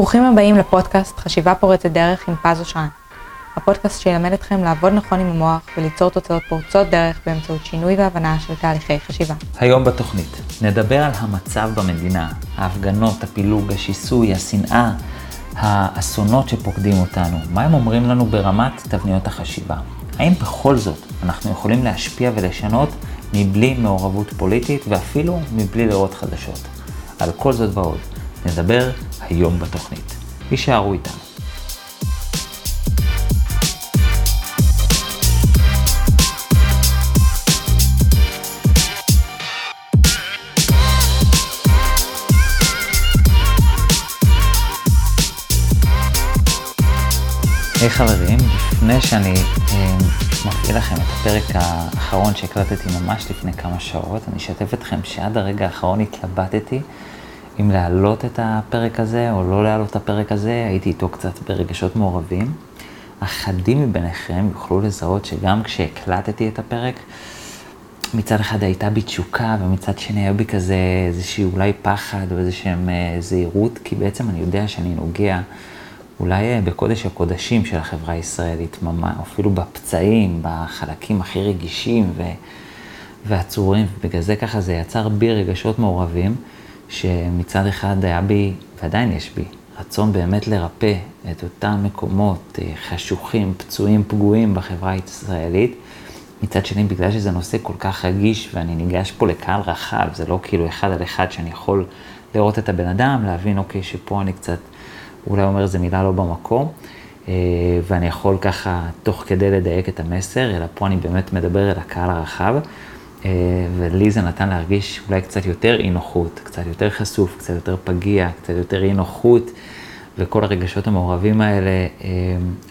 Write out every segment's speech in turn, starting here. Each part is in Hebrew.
ברוכים הבאים לפודקאסט חשיבה פורצת דרך עם פז אושרן. הפודקאסט שילמד אתכם לעבוד נכון עם המוח וליצור תוצאות פורצות דרך באמצעות שינוי והבנה של תהליכי חשיבה. היום בתוכנית נדבר על המצב במדינה, ההפגנות, הפילוג, השיסוי, השנאה, האסונות שפוקדים אותנו, מה הם אומרים לנו ברמת תבניות החשיבה. האם בכל זאת אנחנו יכולים להשפיע ולשנות מבלי מעורבות פוליטית ואפילו מבלי לראות חדשות? על כל זאת ועוד נדבר היום בתוכנית. הישארו איתנו. היי hey, חברים, לפני שאני אה, מפעיל לכם את הפרק האחרון שהקלטתי ממש לפני כמה שעות, אני אשתף אתכם שעד הרגע האחרון התלבטתי אם להעלות את הפרק הזה או לא להעלות את הפרק הזה, הייתי איתו קצת ברגשות מעורבים. אחדים מביניכם יוכלו לזהות שגם כשהקלטתי את הפרק, מצד אחד הייתה בי תשוקה, ומצד שני היה בי כזה איזושהי אולי פחד או איזושהי אה, זהירות, כי בעצם אני יודע שאני נוגע אולי אה, בקודש הקודשים של החברה הישראלית, ממש, אפילו בפצעים, בחלקים הכי רגישים ו... ועצורים, ובגלל זה ככה זה יצר בי רגשות מעורבים. שמצד אחד היה בי, ועדיין יש בי, רצון באמת לרפא את אותם מקומות אה, חשוכים, פצועים, פגועים בחברה הישראלית. מצד שני, בגלל שזה נושא כל כך רגיש ואני ניגש פה לקהל רחב, זה לא כאילו אחד על אחד שאני יכול לראות את הבן אדם, להבין, אוקיי, שפה אני קצת, אולי אומר איזה מילה לא במקום, אה, ואני יכול ככה תוך כדי לדייק את המסר, אלא פה אני באמת מדבר אל הקהל הרחב. אה, ולי זה נתן להרגיש אולי קצת יותר אי נוחות, קצת יותר חשוף, קצת יותר פגיע, קצת יותר אי נוחות, וכל הרגשות המעורבים האלה אה,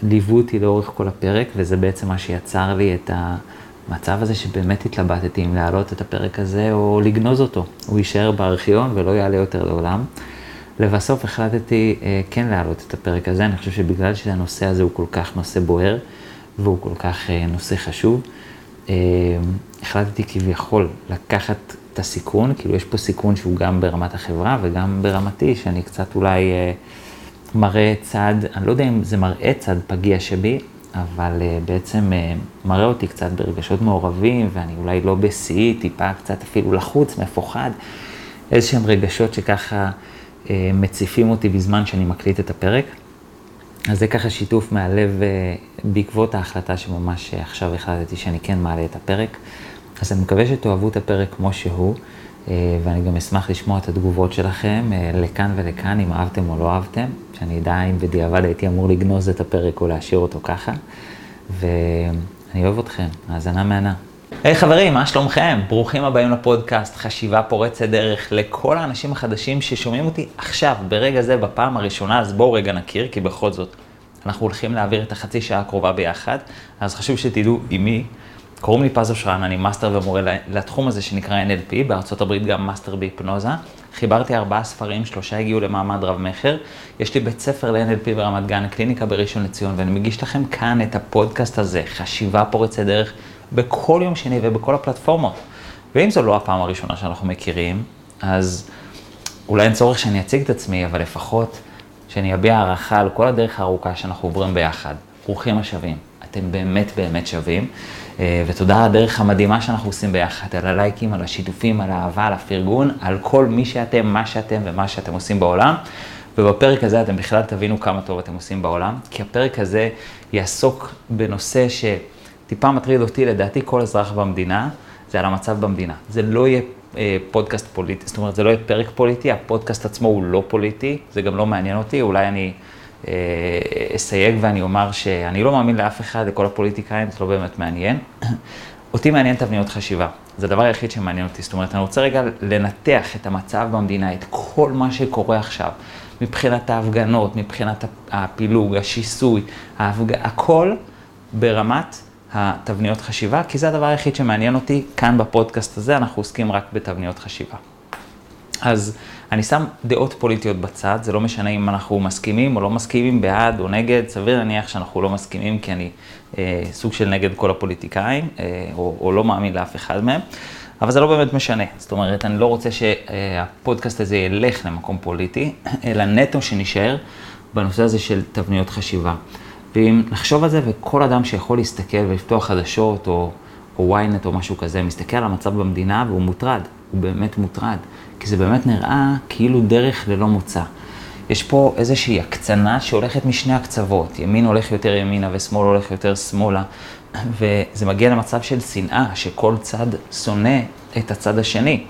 ליוו אותי לאורך כל הפרק, וזה בעצם מה שיצר לי את המצב הזה שבאמת התלבטתי אם להעלות את הפרק הזה או לגנוז אותו. הוא יישאר בארכיון ולא יעלה יותר לעולם. לבסוף החלטתי אה, כן להעלות את הפרק הזה, אני חושב שבגלל שהנושא הזה הוא כל כך נושא בוער, והוא כל כך נושא חשוב, החלטתי כביכול לקחת את הסיכון, כאילו יש פה סיכון שהוא גם ברמת החברה וגם ברמתי, שאני קצת אולי אה, מראה צד, אני לא יודע אם זה מראה צד פגיע שבי, אבל אה, בעצם אה, מראה אותי קצת ברגשות מעורבים, ואני אולי לא בשיאי, טיפה קצת אפילו לחוץ, מפוחד, איזה שהם רגשות שככה אה, מציפים אותי בזמן שאני מקליט את הפרק. אז זה ככה שיתוף מהלב אה, בעקבות ההחלטה שממש עכשיו החלטתי שאני כן מעלה את הפרק. אז אני מקווה שתאהבו את הפרק כמו שהוא, אה, ואני גם אשמח לשמוע את התגובות שלכם אה, לכאן ולכאן, אם אהבתם או לא אהבתם, שאני אדע אם בדיעבד הייתי אמור לגנוז את הפרק או להשאיר אותו ככה. ואני אוהב אתכם, האזנה מהנה. היי hey, חברים, מה שלומכם? ברוכים הבאים לפודקאסט חשיבה פורצת דרך לכל האנשים החדשים ששומעים אותי עכשיו, ברגע זה, בפעם הראשונה, אז בואו רגע נכיר, כי בכל זאת, אנחנו הולכים להעביר את החצי שעה הקרובה ביחד, אז חשוב שתדעו עם מי. קוראים לי פז אושרן, אני מאסטר ומורה לתחום הזה שנקרא NLP, בארצות הברית גם מאסטר בהיפנוזה. חיברתי ארבעה ספרים, שלושה הגיעו למעמד רב-מכר. יש לי בית ספר ל-NLP ברמת גן, קליניקה בראשון לציון, ואני מגיש לכם כאן את הפודקאסט הזה, חשיבה פורצת דרך, בכל יום שני ובכל הפלטפורמות. ואם זו לא הפעם הראשונה שאנחנו מכירים, אז אולי אין צורך שאני אציג את עצמי, אבל לפחות שאני אביע הערכה על כל הדרך הארוכה שאנחנו עוברים ביחד. ברוכים השבים. אתם באמת באמת שווים. אה, ותודה על הדרך המדהימה שאנחנו עושים ביחד, על הלייקים, על השיתופים, על האהבה, על הפרגון, על כל מי שאתם, מה שאתם ומה שאתם עושים בעולם. ובפרק הזה אתם בכלל תבינו כמה טוב אתם עושים בעולם, כי הפרק הזה יעסוק בנושא שטיפה מטריד אותי, לדעתי כל אזרח במדינה, זה על המצב במדינה. זה לא יהיה אה, פודקאסט פוליטי, זאת אומרת, זה לא יהיה פרק פוליטי, הפודקאסט עצמו הוא לא פוליטי, זה גם לא מעניין אותי, אולי אני אסייג ואני אומר שאני לא מאמין לאף אחד, לכל הפוליטיקאים, זה לא באמת מעניין. אותי מעניין תבניות חשיבה, זה הדבר היחיד שמעניין אותי. זאת אומרת, אני רוצה רגע לנתח את המצב במדינה, את כל מה שקורה עכשיו, מבחינת ההפגנות, מבחינת הפילוג, השיסוי, ההפג... הכל ברמת התבניות חשיבה, כי זה הדבר היחיד שמעניין אותי כאן בפודקאסט הזה, אנחנו עוסקים רק בתבניות חשיבה. אז אני שם דעות פוליטיות בצד, זה לא משנה אם אנחנו מסכימים או לא מסכימים, בעד או נגד, סביר להניח שאנחנו לא מסכימים כי אני אה, סוג של נגד כל הפוליטיקאים, אה, או, או לא מאמין לאף אחד מהם, אבל זה לא באמת משנה. זאת אומרת, אני לא רוצה שהפודקאסט הזה ילך למקום פוליטי, אלא נטו שנשאר בנושא הזה של תבניות חשיבה. ואם נחשוב על זה, וכל אדם שיכול להסתכל ולפתוח חדשות, או, או ynet או משהו כזה, מסתכל על המצב במדינה והוא מוטרד, הוא באמת מוטרד. כי זה באמת נראה כאילו דרך ללא מוצא. יש פה איזושהי הקצנה שהולכת משני הקצוות. ימין הולך יותר ימינה ושמאל הולך יותר שמאלה, וזה מגיע למצב של שנאה, שכל צד שונא את הצד השני.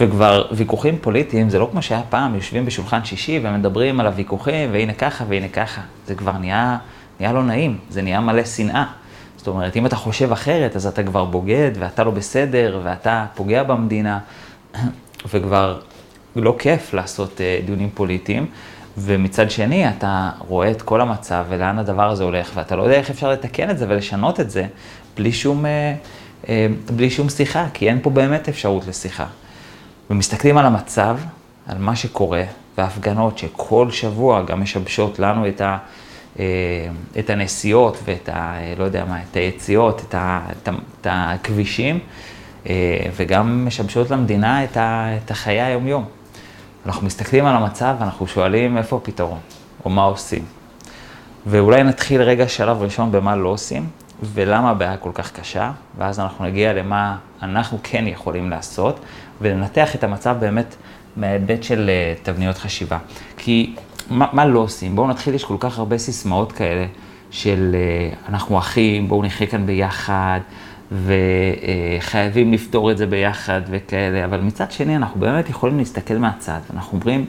וכבר ויכוחים פוליטיים, זה לא כמו שהיה פעם, יושבים בשולחן שישי ומדברים על הוויכוחים, והנה ככה והנה ככה. זה כבר נהיה, נהיה לא נעים, זה נהיה מלא שנאה. זאת אומרת, אם אתה חושב אחרת, אז אתה כבר בוגד, ואתה לא בסדר, ואתה פוגע במדינה, וכבר לא כיף לעשות uh, דיונים פוליטיים. ומצד שני, אתה רואה את כל המצב ולאן הדבר הזה הולך, ואתה לא יודע איך אפשר לתקן את זה ולשנות את זה בלי שום, אה, אה, בלי שום שיחה, כי אין פה באמת אפשרות לשיחה. ומסתכלים על המצב, על מה שקורה, וההפגנות שכל שבוע גם משבשות לנו את, ה, אה, את הנסיעות ואת ה... לא יודע מה, את היציאות, את, ה, את, ה, את הכבישים, וגם משבשות למדינה את, ה, את החיי היום-יום. אנחנו מסתכלים על המצב ואנחנו שואלים איפה הפתרון, או מה עושים. ואולי נתחיל רגע שלב ראשון במה לא עושים, ולמה הבעיה כל כך קשה, ואז אנחנו נגיע למה אנחנו כן יכולים לעשות, ולנתח את המצב באמת מההיבט של uh, תבניות חשיבה. כי מה, מה לא עושים? בואו נתחיל, יש כל כך הרבה סיסמאות כאלה של uh, אנחנו אחים, בואו נחיה כאן ביחד, וחייבים לפתור את זה ביחד וכאלה, אבל מצד שני אנחנו באמת יכולים להסתכל מהצד, אנחנו אומרים,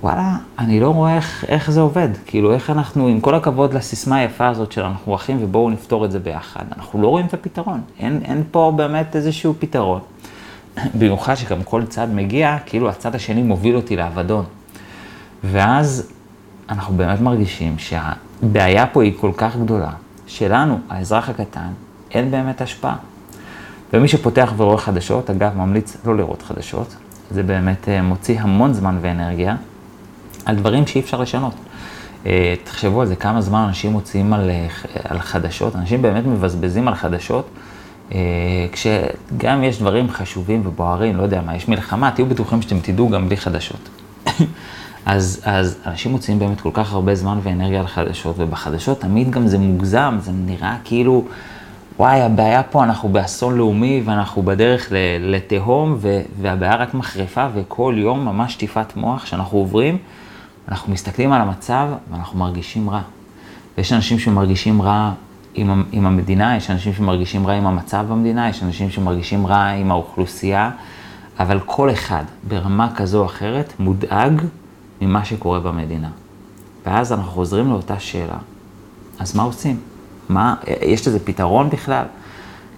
וואלה, אני לא רואה איך, איך זה עובד, כאילו איך אנחנו, עם כל הכבוד לסיסמה היפה הזאת של אנחנו אחים ובואו נפתור את זה ביחד, אנחנו לא רואים את הפתרון, אין, אין פה באמת איזשהו פתרון. במיוחד שגם כל צד מגיע, כאילו הצד השני מוביל אותי לאבדון. ואז אנחנו באמת מרגישים שהבעיה פה היא כל כך גדולה, שלנו, האזרח הקטן, אין באמת השפעה. ומי שפותח ורואה חדשות, אגב, ממליץ לא לראות חדשות, זה באמת אה, מוציא המון זמן ואנרגיה על דברים שאי אפשר לשנות. אה, תחשבו על זה, כמה זמן אנשים מוציאים על, אה, על חדשות, אנשים באמת מבזבזים על חדשות, כשגם יש דברים חשובים ובוערים, לא יודע מה, יש מלחמה, תהיו בטוחים שאתם תדעו גם בלי חדשות. אז, אז אנשים מוציאים באמת כל כך הרבה זמן ואנרגיה על חדשות, ובחדשות תמיד גם זה מוגזם, זה נראה כאילו... וואי, הבעיה פה, אנחנו באסון לאומי ואנחנו בדרך לתהום, והבעיה רק מחריפה, וכל יום ממש שטיפת מוח שאנחנו עוברים, אנחנו מסתכלים על המצב ואנחנו מרגישים רע. ויש אנשים שמרגישים רע עם, עם המדינה, יש אנשים שמרגישים רע עם המצב במדינה, יש אנשים שמרגישים רע עם האוכלוסייה, אבל כל אחד ברמה כזו או אחרת מודאג ממה שקורה במדינה. ואז אנחנו חוזרים לאותה שאלה, אז מה עושים? מה, יש לזה פתרון בכלל?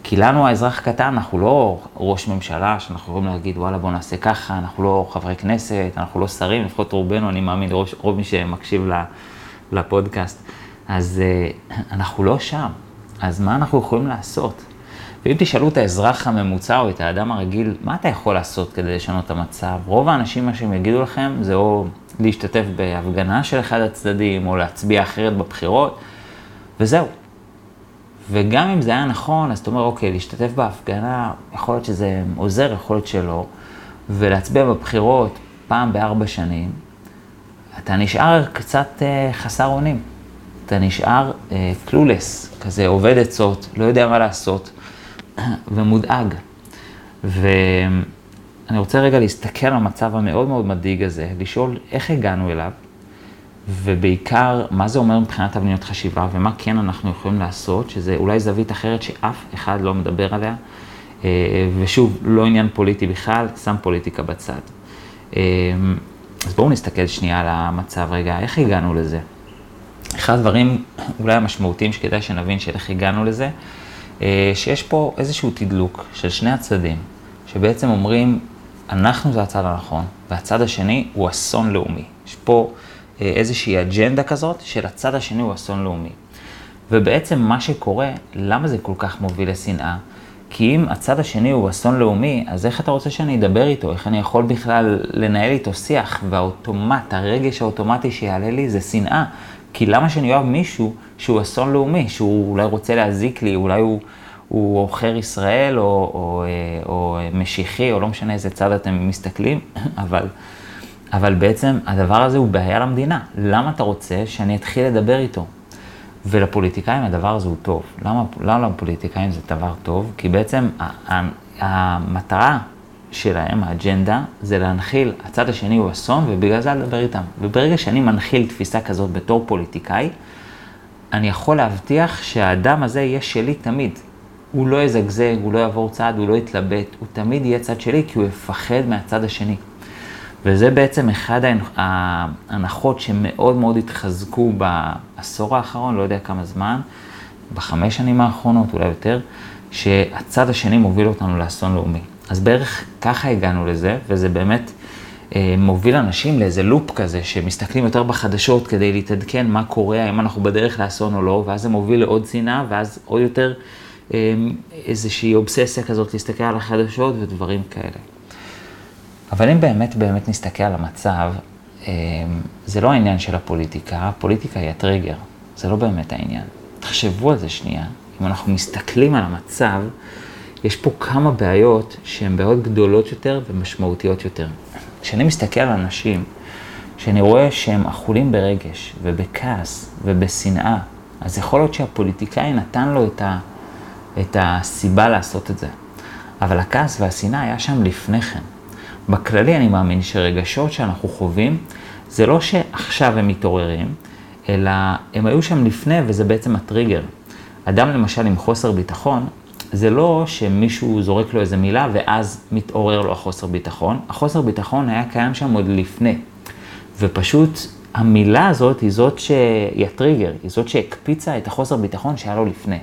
כי לנו האזרח הקטן, אנחנו לא ראש ממשלה, שאנחנו יכולים להגיד, וואלה, בוא נעשה ככה, אנחנו לא חברי כנסת, אנחנו לא שרים, לפחות רובנו, אני מאמין, לראש, רוב מי שמקשיב לפודקאסט. אז אה, אנחנו לא שם. אז מה אנחנו יכולים לעשות? ואם תשאלו את האזרח הממוצע או את האדם הרגיל, מה אתה יכול לעשות כדי לשנות את המצב? רוב האנשים, מה שהם יגידו לכם, זה או להשתתף בהפגנה של אחד הצדדים, או להצביע אחרת בבחירות, וזהו. וגם אם זה היה נכון, אז אתה אומר, אוקיי, להשתתף בהפגנה, יכול להיות שזה עוזר, יכול להיות שלא, ולהצביע בבחירות פעם בארבע שנים, אתה נשאר קצת אה, חסר אונים. אתה נשאר קלולס, אה, כזה עובד עצות, לא יודע מה לעשות, ומודאג. ואני רוצה רגע להסתכל על המצב המאוד מאוד מדאיג הזה, לשאול איך הגענו אליו, ובעיקר, מה זה אומר מבחינת תבניות חשיבה, ומה כן אנחנו יכולים לעשות, שזה אולי זווית אחרת שאף אחד לא מדבר עליה, אה, ושוב, לא עניין פוליטי בכלל, שם פוליטיקה בצד. אה, אז בואו נסתכל שנייה על המצב רגע, איך הגענו לזה? אחד הדברים אולי המשמעותיים שכדאי שנבין של איך הגענו לזה, אה, שיש פה איזשהו תדלוק של שני הצדדים, שבעצם אומרים, אנחנו זה הצד הנכון, והצד השני הוא אסון לאומי. יש פה איזושהי אג'נדה כזאת של הצד השני הוא אסון לאומי. ובעצם מה שקורה, למה זה כל כך מוביל לשנאה? כי אם הצד השני הוא אסון לאומי, אז איך אתה רוצה שאני אדבר איתו? איך אני יכול בכלל לנהל איתו שיח? והאוטומט, הרגש האוטומטי שיעלה לי זה שנאה. כי למה שאני אוהב מישהו שהוא אסון לאומי, שהוא אולי רוצה להזיק לי, אולי הוא, הוא עוכר ישראל, או, או, אה, או משיחי, או לא משנה איזה צד אתם מסתכלים, אבל, אבל בעצם הדבר הזה הוא בעיה למדינה. למה אתה רוצה שאני אתחיל לדבר איתו? ולפוליטיקאים הדבר הזה הוא טוב. למה, למה לפוליטיקאים זה דבר טוב? כי בעצם המטרה שלהם, האג'נדה, זה להנחיל, הצד השני הוא אסון, ובגלל זה לדבר איתם. וברגע שאני מנחיל תפיסה כזאת בתור פוליטיקאי, אני יכול להבטיח שהאדם הזה יהיה שלי תמיד. הוא לא יזגזג, הוא לא יעבור צעד, הוא לא יתלבט, הוא תמיד יהיה צד שלי כי הוא יפחד מהצד השני. וזה בעצם אחד ההנחות שמאוד מאוד התחזקו בעשור האחרון, לא יודע כמה זמן, בחמש שנים האחרונות, אולי יותר, שהצד השני מוביל אותנו לאסון לאומי. אז בערך ככה הגענו לזה, וזה באמת אה, מוביל אנשים לאיזה לופ כזה, שמסתכלים יותר בחדשות כדי להתעדכן מה קורה, האם אנחנו בדרך לאסון או לא, ואז זה מוביל לעוד שנאה, ואז עוד יותר אה, איזושהי אובססיה כזאת להסתכל על החדשות ודברים כאלה. אבל אם באמת באמת נסתכל על המצב, אה, זה לא העניין של הפוליטיקה, הפוליטיקה היא הטריגר, זה לא באמת העניין. תחשבו על זה שנייה, אם אנחנו מסתכלים על המצב, יש פה כמה בעיות שהן בעיות גדולות יותר ומשמעותיות יותר. כשאני מסתכל על אנשים, כשאני רואה שהם אכולים ברגש ובכעס ובשנאה, אז יכול להיות שהפוליטיקאי נתן לו את, ה, את הסיבה לעשות את זה. אבל הכעס והשנאה היה שם לפני כן. בכללי אני מאמין שרגשות שאנחנו חווים, זה לא שעכשיו הם מתעוררים, אלא הם היו שם לפני וזה בעצם הטריגר. אדם למשל עם חוסר ביטחון, זה לא שמישהו זורק לו איזה מילה ואז מתעורר לו החוסר ביטחון. החוסר ביטחון היה קיים שם עוד לפני. ופשוט המילה הזאת היא זאת שהיא הטריגר, היא זאת שהקפיצה את החוסר ביטחון שהיה לו לפני.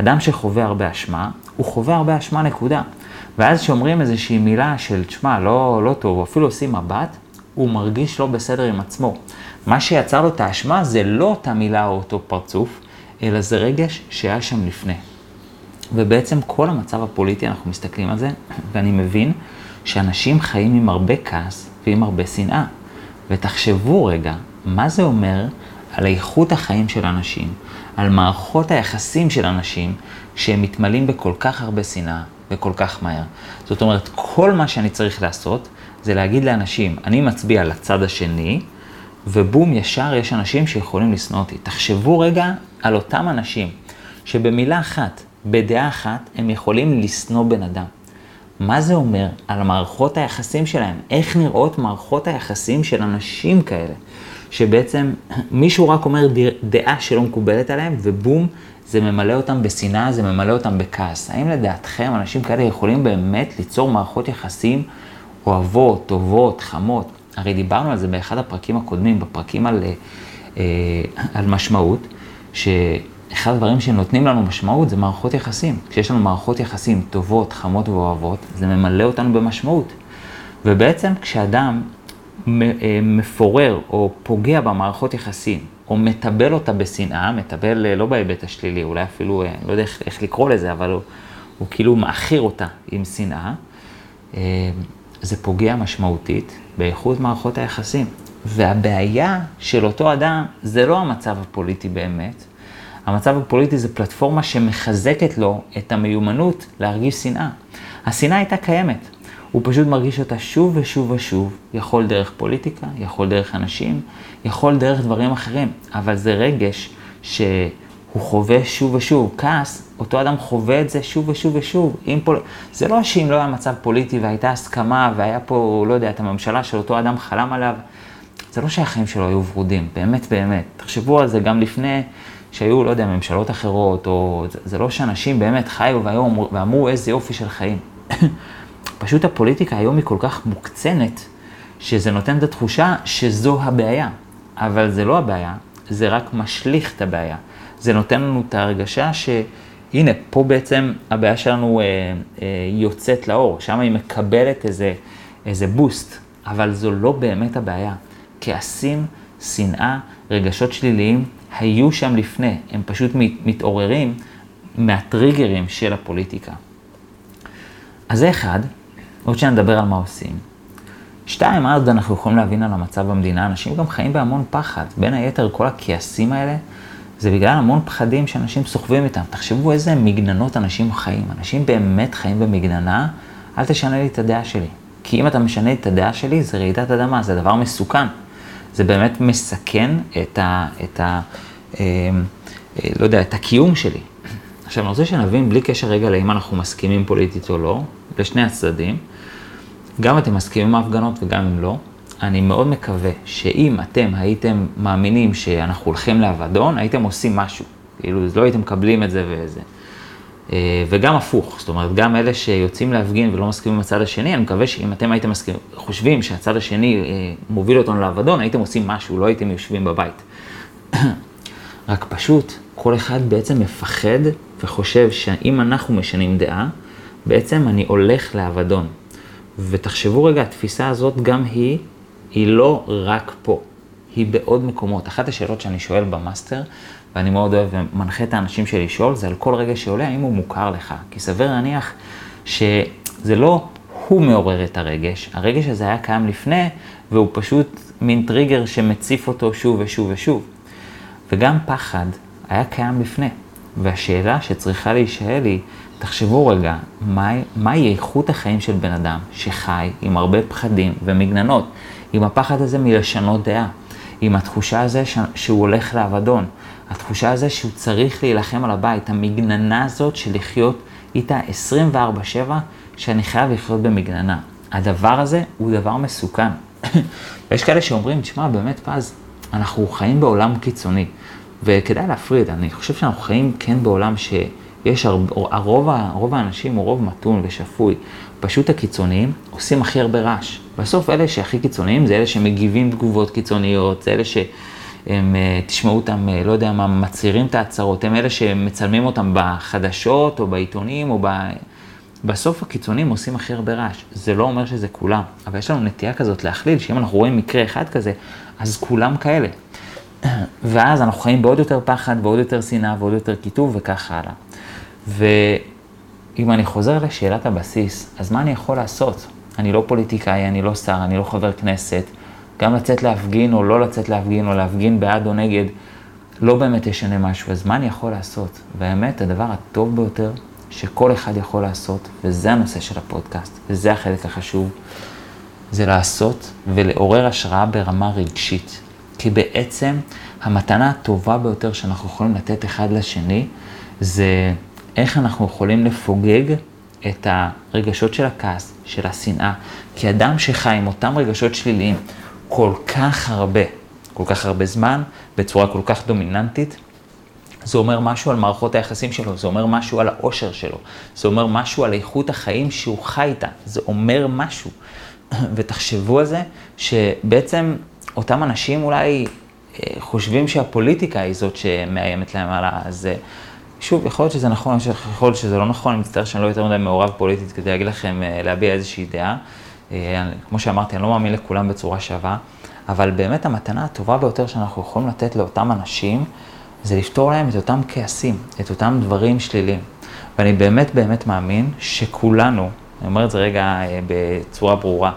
אדם שחווה הרבה אשמה, הוא חווה הרבה אשמה נקודה. ואז כשאומרים איזושהי מילה של, תשמע, לא, לא טוב, אפילו עושים מבט, הוא מרגיש לא בסדר עם עצמו. מה שיצר לו את האשמה זה לא אותה מילה או אותו פרצוף, אלא זה רגש שהיה שם לפני. ובעצם כל המצב הפוליטי, אנחנו מסתכלים על זה, ואני מבין שאנשים חיים עם הרבה כעס ועם הרבה שנאה. ותחשבו רגע, מה זה אומר על איכות החיים של אנשים, על מערכות היחסים של אנשים, שהם מתמלאים בכל כך הרבה שנאה וכל כך מהר. זאת אומרת, כל מה שאני צריך לעשות, זה להגיד לאנשים, אני מצביע לצד השני, ובום, ישר יש אנשים שיכולים לשנוא אותי. תחשבו רגע על אותם אנשים שבמילה אחת בדעה אחת הם יכולים לשנוא בן אדם. מה זה אומר על מערכות היחסים שלהם? איך נראות מערכות היחסים של אנשים כאלה? שבעצם מישהו רק אומר דעה שלא מקובלת עליהם, ובום, זה ממלא אותם בשנאה, זה ממלא אותם בכעס. האם לדעתכם אנשים כאלה יכולים באמת ליצור מערכות יחסים אוהבות, טובות, חמות? הרי דיברנו על זה באחד הפרקים הקודמים, בפרקים על, אה, על משמעות, ש... אחד הדברים שנותנים לנו משמעות זה מערכות יחסים. כשיש לנו מערכות יחסים טובות, חמות ואוהבות, זה ממלא אותנו במשמעות. ובעצם כשאדם אה, מפורר או פוגע במערכות יחסים, או מטבל אותה בשנאה, מטבל אה, לא בהיבט השלילי, אולי אפילו, אה, לא יודע איך, איך לקרוא לזה, אבל הוא, הוא כאילו מאכיר אותה עם שנאה, זה פוגע משמעותית באיכות מערכות היחסים. והבעיה של אותו אדם זה לא המצב הפוליטי באמת, המצב הפוליטי זה פלטפורמה שמחזקת לו את המיומנות להרגיש שנאה. השנאה הייתה קיימת, הוא פשוט מרגיש אותה שוב ושוב ושוב, יכול דרך פוליטיקה, יכול דרך אנשים, יכול דרך דברים אחרים, אבל זה רגש שהוא חווה שוב ושוב. כעס, אותו אדם חווה את זה שוב ושוב ושוב. פול... זה לא שאם לא היה מצב פוליטי והייתה הסכמה והיה פה, לא יודע, את הממשלה של אותו אדם חלם עליו, זה לא שהחיים שלו היו ורודים, באמת באמת. תחשבו על זה גם לפני שהיו, לא יודע, ממשלות אחרות, או זה, זה לא שאנשים באמת חיו והיום ואמרו איזה יופי של חיים. פשוט הפוליטיקה היום היא כל כך מוקצנת, שזה נותן את התחושה שזו הבעיה. אבל זה לא הבעיה, זה רק משליך את הבעיה. זה נותן לנו את ההרגשה שהנה, פה בעצם הבעיה שלנו אה, אה, יוצאת לאור, שם היא מקבלת איזה, איזה בוסט, אבל זו לא באמת הבעיה. כעסים, שנאה, רגשות שליליים, היו שם לפני, הם פשוט מתעוררים מהטריגרים של הפוליטיקה. אז זה אחד, עוד שניה נדבר על מה עושים. שתיים, מה עוד אנחנו יכולים להבין על המצב במדינה? אנשים גם חיים בהמון פחד. בין היתר, כל הכעסים האלה, זה בגלל המון פחדים שאנשים סוחבים איתם. תחשבו איזה מגננות אנשים חיים. אנשים באמת חיים במגננה, אל תשנה לי את הדעה שלי. כי אם אתה משנה את הדעה שלי, זה רעידת אדמה, זה דבר מסוכן. זה באמת מסכן את ה... את ה אה, אה, לא יודע, את הקיום שלי. עכשיו, אני רוצה שנבין, בלי קשר רגע לאם אנחנו מסכימים פוליטית או לא, לשני הצדדים, גם אתם מסכימים עם ההפגנות וגם אם לא, אני מאוד מקווה שאם אתם הייתם מאמינים שאנחנו הולכים לאבדון, הייתם עושים משהו. כאילו, לא הייתם מקבלים את זה וזה. אה, וגם הפוך, זאת אומרת, גם אלה שיוצאים להפגין ולא מסכימים עם הצד השני, אני מקווה שאם אתם הייתם מסכימים, חושבים שהצד השני אה, מוביל אותנו לאבדון, הייתם עושים משהו, לא הייתם יושבים בבית. רק פשוט, כל אחד בעצם מפחד וחושב שאם אנחנו משנים דעה, בעצם אני הולך לאבדון. ותחשבו רגע, התפיסה הזאת גם היא, היא לא רק פה, היא בעוד מקומות. אחת השאלות שאני שואל במאסטר, ואני מאוד אוהב ומנחה את האנשים שלי לשאול, זה על כל רגע שעולה, האם הוא מוכר לך. כי סביר להניח שזה לא הוא מעורר את הרגש, הרגש הזה היה קיים לפני, והוא פשוט מין טריגר שמציף אותו שוב ושוב ושוב. וגם פחד היה קיים לפני. והשאלה שצריכה להישאל היא, תחשבו רגע, מהי מה איכות החיים של בן אדם שחי עם הרבה פחדים ומגננות, עם הפחד הזה מלשנות דעה, עם התחושה הזה ש... שהוא הולך לאבדון, התחושה הזה שהוא צריך להילחם על הבית, המגננה הזאת של לחיות איתה 24-7, שאני חייב לחיות במגננה. הדבר הזה הוא דבר מסוכן. ויש כאלה שאומרים, תשמע, באמת פז, אנחנו חיים בעולם קיצוני, וכדאי להפריד, אני חושב שאנחנו חיים כן בעולם שיש, הרוב, הרוב, הרוב האנשים הוא רוב מתון ושפוי, פשוט הקיצוניים עושים הכי הרבה רעש. בסוף אלה שהכי קיצוניים זה אלה שמגיבים תגובות קיצוניות, זה אלה ש... הם, אה, תשמעו אותם, אה, לא יודע מה, מצהירים את ההצהרות, הם אלה שמצלמים אותם בחדשות או בעיתונים או ב... בסוף הקיצונים עושים הכי הרבה רעש. זה לא אומר שזה כולם, אבל יש לנו נטייה כזאת להכליל, שאם אנחנו רואים מקרה אחד כזה, אז כולם כאלה. ואז אנחנו חיים בעוד יותר פחד ועוד יותר שנאה ועוד יותר קיטוב וכך הלאה. ואם אני חוזר לשאלת הבסיס, אז מה אני יכול לעשות? אני לא פוליטיקאי, אני לא שר, אני לא חבר כנסת. גם לצאת להפגין או לא לצאת להפגין או להפגין בעד או נגד, לא באמת ישנה משהו. אז מה אני יכול לעשות? והאמת, הדבר הטוב ביותר שכל אחד יכול לעשות, וזה הנושא של הפודקאסט, וזה החלק החשוב, זה לעשות ולעורר השראה ברמה רגשית. כי בעצם המתנה הטובה ביותר שאנחנו יכולים לתת אחד לשני, זה איך אנחנו יכולים לפוגג את הרגשות של הכעס, של השנאה. כי אדם שחי עם אותם רגשות שליליים כל כך הרבה, כל כך הרבה זמן, בצורה כל כך דומיננטית, זה אומר משהו על מערכות היחסים שלו, זה אומר משהו על האושר שלו, זה אומר משהו על איכות החיים שהוא חי איתה, זה אומר משהו. ותחשבו על זה, שבעצם אותם אנשים אולי אה, חושבים שהפוליטיקה היא זאת שמאיימת להם על ה... אז שוב, יכול להיות שזה נכון, יכול להיות שזה לא נכון, אני מצטער שאני לא יותר מדי מעורב פוליטית כדי להגיד לכם, אה, להביע איזושהי דעה. אה, כמו שאמרתי, אני לא מאמין לכולם בצורה שווה, אבל באמת המתנה הטובה ביותר שאנחנו יכולים לתת לאותם אנשים, זה לפתור להם את אותם כעסים, את אותם דברים שליליים. ואני באמת באמת מאמין שכולנו, אני אומר את זה רגע בצורה ברורה,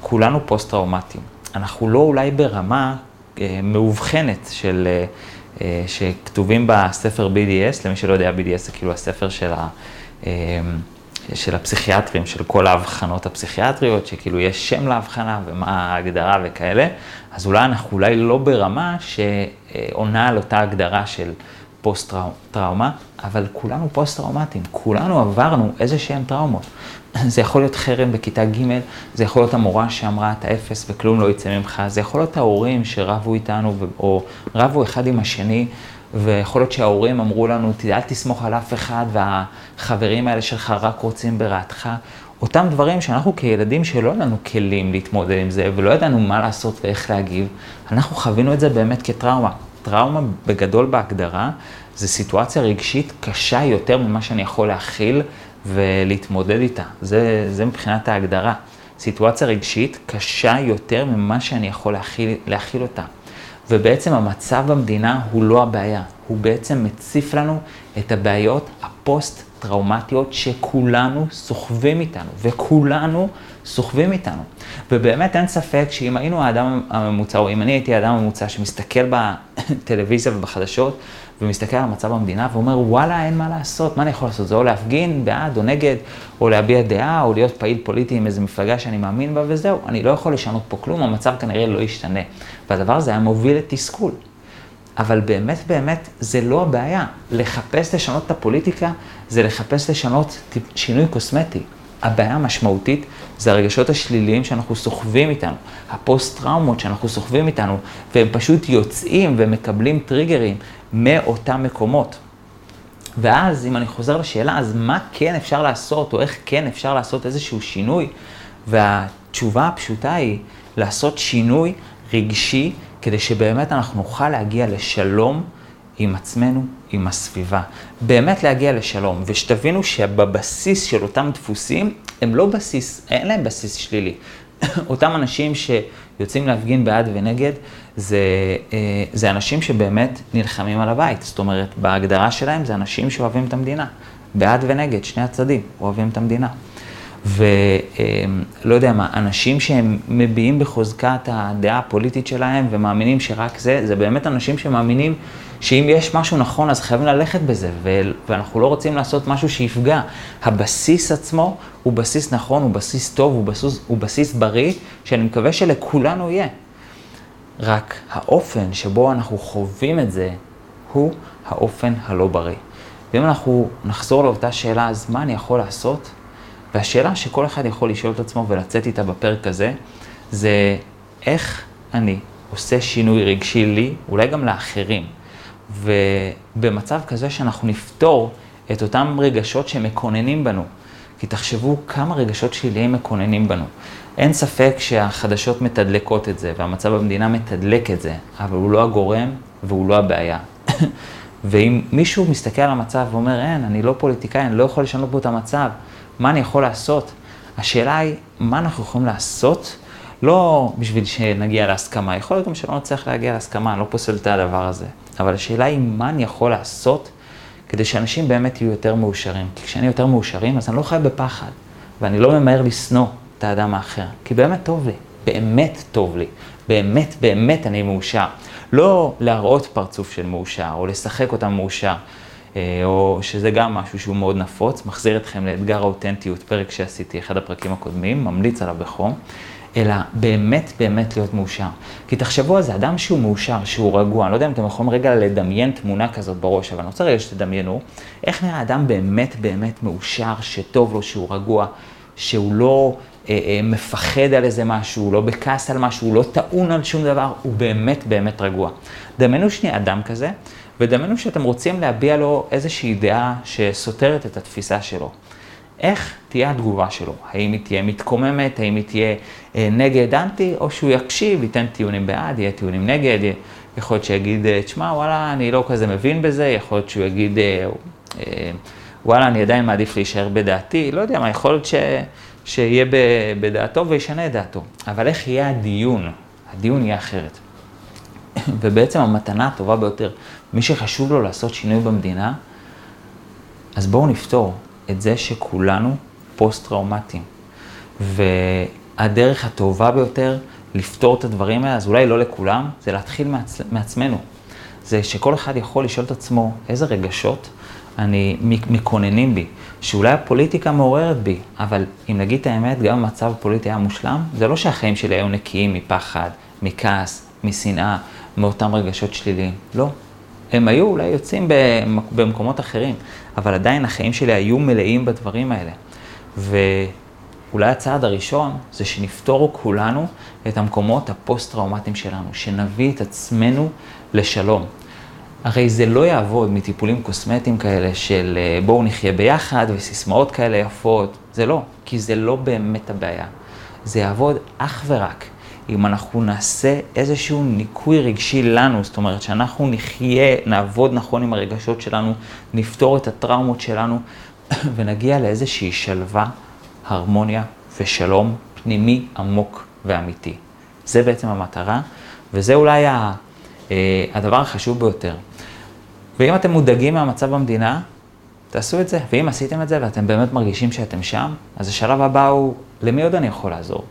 כולנו פוסט-טראומטיים. אנחנו לא אולי ברמה אה, מאובחנת של, אה, אה, שכתובים בספר BDS, למי שלא יודע, BDS זה כאילו הספר של, ה, של הפסיכיאטרים, של כל האבחנות הפסיכיאטריות, שכאילו יש שם להבחנה ומה ההגדרה וכאלה, אז אולי אנחנו אולי לא ברמה שעונה על אותה הגדרה של פוסט-טראומה, אבל כולנו פוסט-טראומטיים, כולנו עברנו איזה שהן טראומות. זה יכול להיות חרם בכיתה ג', זה יכול להיות המורה שאמרה אתה אפס וכלום לא יצא ממך, זה יכול להיות ההורים שרבו איתנו, או רבו אחד עם השני, ויכול להיות שההורים אמרו לנו, אל תסמוך על אף אחד, והחברים האלה שלך רק רוצים ברעתך. אותם דברים שאנחנו כילדים שלא לנו כלים להתמודד עם זה, ולא ידענו מה לעשות ואיך להגיב, אנחנו חווינו את זה באמת כטראומה. טראומה בגדול בהגדרה, זה סיטואציה רגשית קשה יותר ממה שאני יכול להכיל ולהתמודד איתה. זה, זה מבחינת ההגדרה. סיטואציה רגשית קשה יותר ממה שאני יכול להכיל, להכיל אותה. ובעצם המצב במדינה הוא לא הבעיה, הוא בעצם מציף לנו את הבעיות הפוסט טראומטיות שכולנו סוחבים איתנו, וכולנו סוחבים איתנו. ובאמת אין ספק שאם היינו האדם הממוצע, או אם אני הייתי האדם הממוצע שמסתכל בטלוויזיה ובחדשות, ומסתכל על מצב המדינה ואומר, וואלה, אין מה לעשות, מה אני יכול לעשות? זה או להפגין בעד או נגד, או להביע דעה, או להיות פעיל פוליטי עם איזו מפלגה שאני מאמין בה, וזהו, אני לא יכול לשנות פה כלום, המצב כנראה לא ישתנה. והדבר הזה היה מוביל לתסכול. אבל באמת באמת זה לא הבעיה. לחפש לשנות את הפוליטיקה זה לחפש לשנות שינוי קוסמטי. הבעיה המשמעותית זה הרגשות השליליים שאנחנו סוחבים איתנו, הפוסט-טראומות שאנחנו סוחבים איתנו, והם פשוט יוצאים ומקבלים טריגרים מאותם מקומות. ואז, אם אני חוזר לשאלה, אז מה כן אפשר לעשות, או איך כן אפשר לעשות איזשהו שינוי? והתשובה הפשוטה היא לעשות שינוי רגשי כדי שבאמת אנחנו נוכל להגיע לשלום עם עצמנו, עם הסביבה. באמת להגיע לשלום, ושתבינו שבבסיס של אותם דפוסים, הם לא בסיס, אין להם בסיס שלילי. אותם אנשים שיוצאים להפגין בעד ונגד, זה, אה, זה אנשים שבאמת נלחמים על הבית. זאת אומרת, בהגדרה שלהם זה אנשים שאוהבים את המדינה. בעד ונגד, שני הצדדים אוהבים את המדינה. ולא יודע מה, אנשים שהם מביעים בחוזקת הדעה הפוליטית שלהם ומאמינים שרק זה, זה באמת אנשים שמאמינים שאם יש משהו נכון אז חייבים ללכת בזה, ואנחנו לא רוצים לעשות משהו שיפגע. הבסיס עצמו הוא בסיס נכון, הוא בסיס טוב, הוא בסיס, הוא בסיס בריא, שאני מקווה שלכולנו יהיה. רק האופן שבו אנחנו חווים את זה, הוא האופן הלא בריא. ואם אנחנו נחזור לאותה שאלה, אז מה אני יכול לעשות? והשאלה שכל אחד יכול לשאול את עצמו ולצאת איתה בפרק הזה, זה איך אני עושה שינוי רגשי לי, אולי גם לאחרים. ובמצב כזה שאנחנו נפתור את אותם רגשות שמקוננים בנו. כי תחשבו כמה רגשות שליליים מקוננים בנו. אין ספק שהחדשות מתדלקות את זה, והמצב במדינה מתדלק את זה, אבל הוא לא הגורם והוא לא הבעיה. ואם מישהו מסתכל על המצב ואומר, אין, אני לא פוליטיקאי, אני לא יכול לשנות פה את המצב, מה אני יכול לעשות? השאלה היא, מה אנחנו יכולים לעשות? לא בשביל שנגיע להסכמה, יכול להיות גם שלא נצטרך להגיע להסכמה, אני לא פוסל את הדבר הזה. אבל השאלה היא, מה אני יכול לעשות כדי שאנשים באמת יהיו יותר מאושרים? כי כשאני יותר מאושרים, אז אני לא חי בפחד, ואני לא ממהר לשנוא את האדם האחר, כי באמת טוב לי, באמת טוב לי, באמת באמת אני מאושר. לא להראות פרצוף של מאושר, או לשחק אותם מאושר. אה, או שזה גם משהו שהוא מאוד נפוץ, מחזיר אתכם לאתגר האותנטיות, פרק שעשיתי, אחד הפרקים הקודמים, ממליץ עליו בחום, אלא באמת באמת להיות מאושר. כי תחשבו על זה, אדם שהוא מאושר, שהוא רגוע, אני לא יודע אם אתם יכולים רגע לדמיין תמונה כזאת בראש, אבל אני רוצה רגע שתדמיינו, איך נראה אדם באמת באמת מאושר, שטוב לו, שהוא רגוע, שהוא לא מפחד על איזה משהו, הוא לא בכעס על משהו, הוא לא טעון על שום דבר, הוא באמת באמת רגוע. דמיינו שנייה אדם כזה, ודמיינו שאתם רוצים להביע לו איזושהי דעה שסותרת את התפיסה שלו. איך תהיה התגובה שלו? האם היא תהיה מתקוממת, האם היא תהיה אה, נגד אנטי, או שהוא יקשיב, ייתן טיעונים בעד, יהיה טיעונים נגד, יכול להיות שיגיד, אה, תשמע, וואלה, אני לא כזה מבין בזה, יכול להיות שהוא יגיד, אה, אה, וואלה, אני עדיין מעדיף להישאר בדעתי, לא יודע מה, יכול להיות ש, שיהיה בדעתו וישנה את דעתו. אבל איך יהיה הדיון? הדיון יהיה אחרת. ובעצם המתנה הטובה ביותר, מי שחשוב לו לעשות שינוי במדינה, אז בואו נפתור את זה שכולנו פוסט-טראומטיים. והדרך הטובה ביותר לפתור את הדברים האלה, אז אולי לא לכולם, זה להתחיל מעצ... מעצמנו. זה שכל אחד יכול לשאול את עצמו איזה רגשות אני מקוננים בי, שאולי הפוליטיקה מעוררת בי, אבל אם נגיד את האמת, גם המצב הפוליטי היה מושלם, זה לא שהחיים שלי היו נקיים מפחד, מכעס, משנאה, מאותם רגשות שליליים. לא. הם היו אולי יוצאים במקומות אחרים, אבל עדיין החיים שלי היו מלאים בדברים האלה. ואולי הצעד הראשון זה שנפתור כולנו את המקומות הפוסט-טראומטיים שלנו, שנביא את עצמנו לשלום. הרי זה לא יעבוד מטיפולים קוסמטיים כאלה של אה, בואו נחיה ביחד וסיסמאות כאלה יפות, זה לא, כי זה לא באמת הבעיה. זה יעבוד אך ורק אם אנחנו נעשה איזשהו ניקוי רגשי לנו, זאת אומרת שאנחנו נחיה, נעבוד נכון עם הרגשות שלנו, נפתור את הטראומות שלנו ונגיע לאיזושהי שלווה, הרמוניה ושלום פנימי עמוק ואמיתי. זה בעצם המטרה, וזה אולי ה, אה, הדבר החשוב ביותר. ואם אתם מודאגים מהמצב במדינה, תעשו את זה. ואם עשיתם את זה ואתם באמת מרגישים שאתם שם, אז השלב הבא הוא, למי עוד אני יכול לעזור?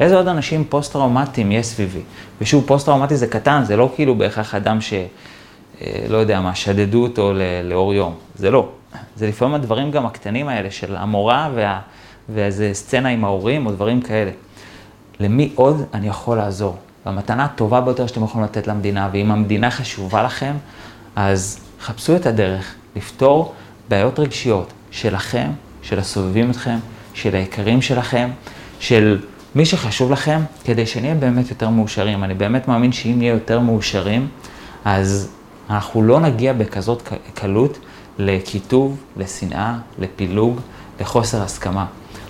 איזה עוד אנשים פוסט-טראומטיים יש סביבי? ושוב, פוסט-טראומטי זה קטן, זה לא כאילו בהכרח אדם ש... אה, לא יודע מה, שדדו אותו לאור יום. זה לא. זה לפעמים הדברים גם הקטנים האלה של המורה וה... ואיזה סצנה עם ההורים או דברים כאלה. למי עוד אני יכול לעזור? והמתנה הטובה ביותר שאתם יכולים לתת למדינה, ואם המדינה חשובה לכם, אז חפשו את הדרך לפתור בעיות רגשיות שלכם, של הסובבים אתכם, של היקרים שלכם, של מי שחשוב לכם, כדי שנהיה באמת יותר מאושרים. אני באמת מאמין שאם נהיה יותר מאושרים, אז אנחנו לא נגיע בכזאת קלות לקיטוב, לשנאה, לפילוג, לחוסר הסכמה.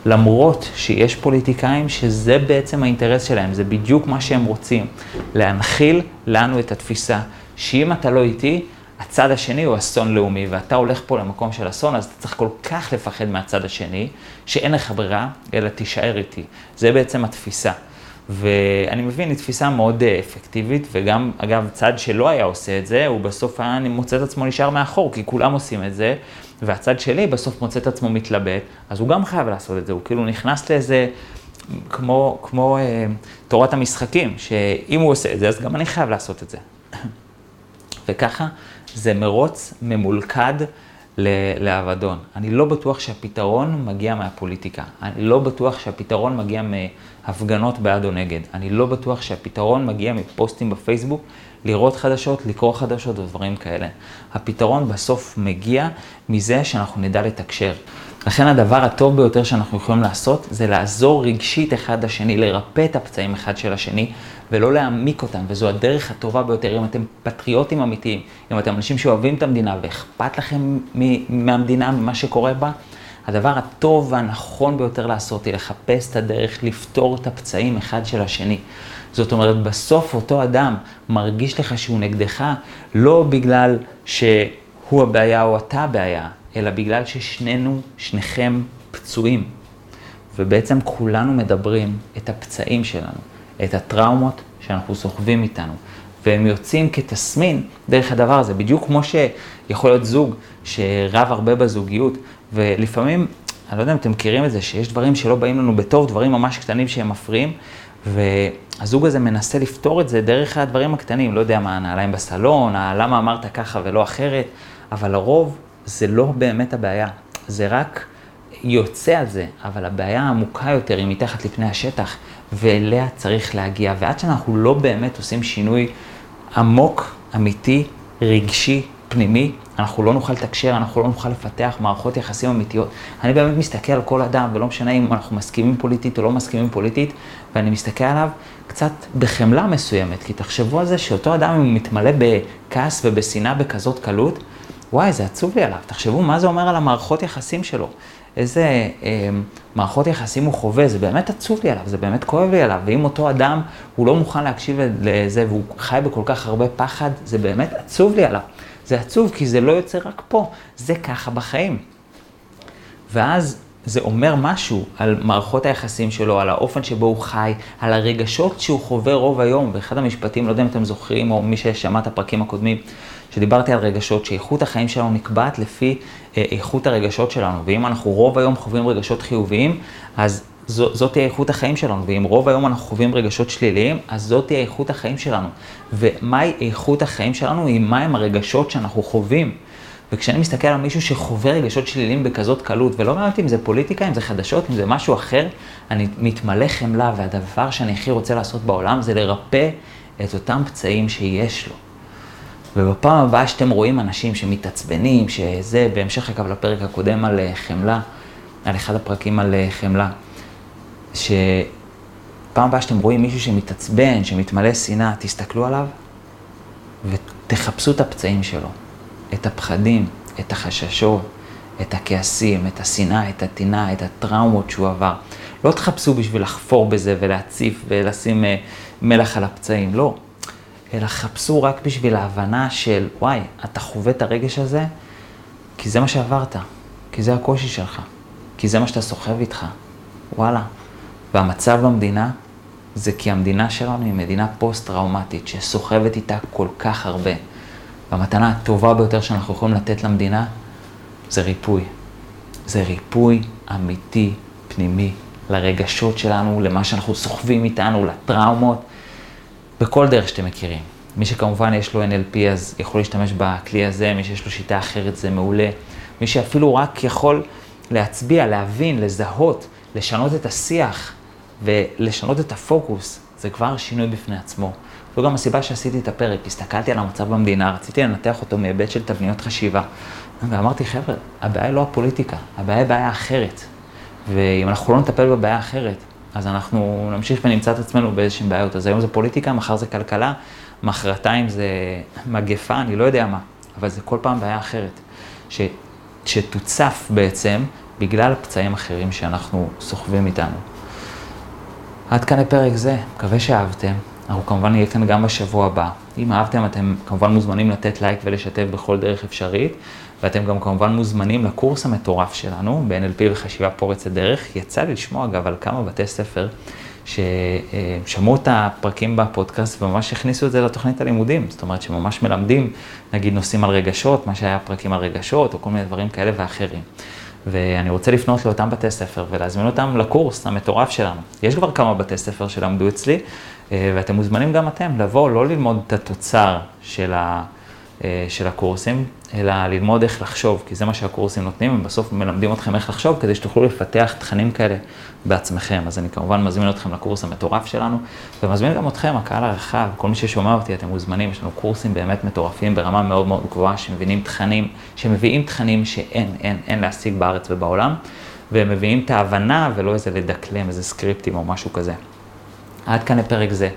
למרות שיש פוליטיקאים שזה בעצם האינטרס שלהם, זה בדיוק מה שהם רוצים, להנחיל לנו את התפיסה שאם אתה לא איתי, הצד השני הוא אסון לאומי, ואתה הולך פה למקום של אסון, אז אתה צריך כל כך לפחד מהצד השני, שאין לך ברירה, אלא תישאר איתי. זה בעצם התפיסה. ואני מבין, היא תפיסה מאוד אה, אפקטיבית, וגם, אגב, צד שלא היה עושה את זה, הוא בסוף היה מוצא את עצמו נשאר מאחור, כי כולם עושים את זה, והצד שלי בסוף מוצא את עצמו מתלבט, אז הוא גם חייב לעשות את זה, הוא כאילו נכנס לאיזה, כמו, כמו אה, תורת המשחקים, שאם הוא עושה את זה, אז גם אני חייב לעשות את זה. וככה זה מרוץ ממולכד לאבדון. אני לא בטוח שהפתרון מגיע מהפוליטיקה. אני לא בטוח שהפתרון מגיע מהפגנות בעד או נגד. אני לא בטוח שהפתרון מגיע מפוסטים בפייסבוק, לראות חדשות, לקרוא חדשות ודברים כאלה. הפתרון בסוף מגיע מזה שאנחנו נדע לתקשר. לכן הדבר הטוב ביותר שאנחנו יכולים לעשות זה לעזור רגשית אחד לשני, לרפא את הפצעים אחד של השני ולא להעמיק אותם, וזו הדרך הטובה ביותר. אם אתם פטריוטים אמיתיים, אם אתם אנשים שאוהבים את המדינה ואכפת לכם מהמדינה, ממה שקורה בה, הדבר הטוב והנכון ביותר לעשות היא לחפש את הדרך לפתור את הפצעים אחד של השני. זאת אומרת, בסוף אותו אדם מרגיש לך שהוא נגדך, לא בגלל שהוא הבעיה או אתה הבעיה, אלא בגלל ששנינו, שניכם פצועים. ובעצם כולנו מדברים את הפצעים שלנו, את הטראומות שאנחנו סוחבים איתנו. והם יוצאים כתסמין דרך הדבר הזה, בדיוק כמו שיכול להיות זוג שרב הרבה בזוגיות, ולפעמים, אני לא יודע אם אתם מכירים את זה, שיש דברים שלא באים לנו בטוב, דברים ממש קטנים שהם מפריעים, והזוג הזה מנסה לפתור את זה דרך הדברים הקטנים, לא יודע מה, הנעליים בסלון, למה אמרת ככה ולא אחרת, אבל לרוב זה לא באמת הבעיה, זה רק יוצא על זה, אבל הבעיה העמוקה יותר היא מתחת לפני השטח, ואליה צריך להגיע. ועד שאנחנו לא באמת עושים שינוי עמוק, אמיתי, רגשי, פנימי, אנחנו לא נוכל לתקשר, אנחנו לא נוכל לפתח מערכות יחסים אמיתיות. אני באמת מסתכל על כל אדם, ולא משנה אם אנחנו מסכימים פוליטית או לא מסכימים פוליטית, ואני מסתכל עליו קצת בחמלה מסוימת, כי תחשבו על זה שאותו אדם, אם הוא מתמלא בכעס ובשנאה בכזאת קלות, וואי, זה עצוב לי עליו. תחשבו מה זה אומר על המערכות יחסים שלו. איזה אה, מערכות יחסים הוא חווה, זה באמת עצוב לי עליו, זה באמת כואב לי עליו. ואם אותו אדם, הוא לא מוכן להקשיב לזה והוא חי בכל כך הרבה פחד, זה באמת עצוב לי עליו. זה עצוב כי זה לא יוצא רק פה, זה ככה בחיים. ואז זה אומר משהו על מערכות היחסים שלו, על האופן שבו הוא חי, על הרגשות שהוא חווה רוב היום. ואחד המשפטים, לא יודע אם אתם זוכרים, או מי ששמע את הפרקים הקודמים, שדיברתי על רגשות, שאיכות החיים שלנו נקבעת לפי אה, איכות הרגשות שלנו. ואם אנחנו רוב היום חווים רגשות חיוביים, אז זו, זאת תהיה איכות החיים שלנו. ואם רוב היום אנחנו חווים רגשות שליליים, אז זאת תהיה איכות החיים שלנו. ומהי איכות החיים שלנו? היא מהם הרגשות שאנחנו חווים. וכשאני מסתכל על מישהו שחווה רגשות שליליים בכזאת קלות, ולא מעניין אם זה פוליטיקה, אם זה חדשות, אם זה משהו אחר, אני מתמלא חמלה, והדבר שאני הכי רוצה לעשות בעולם זה לרפא את אותם פצעים שיש לו. ובפעם הבאה שאתם רואים אנשים שמתעצבנים, שזה, בהמשך אגב לפרק הקודם על אה, חמלה, על אחד הפרקים על אה, חמלה, שפעם הבאה שאתם רואים מישהו שמתעצבן, שמתמלא שנאה, תסתכלו עליו ותחפשו את הפצעים שלו. את הפחדים, את החששות, את הכעסים, את השנאה, את הטינה, את הטראומות שהוא עבר. לא תחפשו בשביל לחפור בזה ולהציף ולשים אה, מלח על הפצעים, לא. אלא חפשו רק בשביל ההבנה של, וואי, אתה חווה את הרגש הזה, כי זה מה שעברת, כי זה הקושי שלך, כי זה מה שאתה סוחב איתך, וואלה. והמצב במדינה, זה כי המדינה שלנו היא מדינה פוסט-טראומטית, שסוחבת איתה כל כך הרבה. והמתנה הטובה ביותר שאנחנו יכולים לתת למדינה, זה ריפוי. זה ריפוי אמיתי, פנימי, לרגשות שלנו, למה שאנחנו סוחבים איתנו, לטראומות, בכל דרך שאתם מכירים. מי שכמובן יש לו NLP אז יכול להשתמש בכלי הזה, מי שיש לו שיטה אחרת זה מעולה. מי שאפילו רק יכול להצביע, להבין, לזהות, לשנות את השיח ולשנות את הפוקוס, זה כבר שינוי בפני עצמו. זו גם הסיבה שעשיתי את הפרק, הסתכלתי על המצב במדינה, רציתי לנתח אותו מהיבט של תבניות חשיבה. ואמרתי, חבר'ה, הבעיה היא לא הפוליטיקה, הבעיה היא בעיה אחרת. ואם אנחנו לא נטפל בבעיה אחרת, אז אנחנו נמשיך ונמצא את עצמנו באיזשהן בעיות. אז היום זה פוליטיקה, מחר זה כלכלה, מחרתיים זה מגפה, אני לא יודע מה, אבל זה כל פעם בעיה אחרת, ש, שתוצף בעצם בגלל פצעים אחרים שאנחנו סוחבים איתנו. עד כאן לפרק זה, מקווה שאהבתם. אנחנו כמובן נהיה כאן גם בשבוע הבא. אם אהבתם, אתם כמובן מוזמנים לתת לייק ולשתף בכל דרך אפשרית, ואתם גם כמובן מוזמנים לקורס המטורף שלנו ב-NLP וחשיבה פורצת דרך. יצא לי לשמוע אגב על כמה בתי ספר ששמעו את הפרקים בפודקאסט וממש הכניסו את זה לתוכנית הלימודים. זאת אומרת שממש מלמדים, נגיד נושאים על רגשות, מה שהיה פרקים על רגשות, או כל מיני דברים כאלה ואחרים. ואני רוצה לפנות לאותם בתי ספר ולהזמין אותם לקורס המטורף שלנו. יש כבר כמה בתי ספר שלמדו אצלי, אה, ואתם מוזמנים גם אתם לבוא, לא ללמוד את התוצר של, ה, אה, של הקורסים, אלא ללמוד איך לחשוב, כי זה מה שהקורסים נותנים, הם בסוף מלמדים אתכם איך לחשוב, כדי שתוכלו לפתח תכנים כאלה בעצמכם. אז אני כמובן מזמין אתכם לקורס המטורף שלנו, ומזמין גם אתכם, הקהל הרחב, כל מי ששומע אותי, אתם מוזמנים, יש לנו קורסים באמת מטורפים ברמה מאוד מאוד גבוהה, שמבינים תכנים, שמביאים תכנים שאין, אין, אין להשיג בארץ ובעולם, והם מביאים את ההבנה ולא איזה לדקלם, איזה סקריפטים או משהו כזה. עד כאן לפרק זה.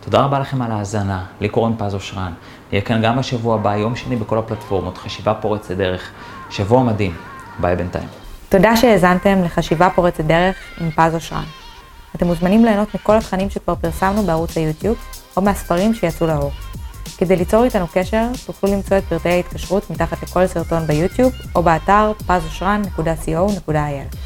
תודה רבה לכם על ההאזנה, לי קוראים פז אושרן. נהיה כאן גם בשבוע הבא, יום שני בכל הפלטפורמות, חשיבה פורצת דרך. שבוע מדהים, ביי בינתיים. תודה שהאזנתם לחשיבה פורצת דרך עם פז אושרן. אתם מוזמנים ליהנות מכל התכנים שכבר פרסמנו בערוץ היוטיוב, או מהספרים שיצאו לאור. כדי ליצור איתנו קשר, תוכלו למצוא את פרטי ההתקשרות מתחת לכל סרטון ביוטיוב, או באתר pazosran.co.il.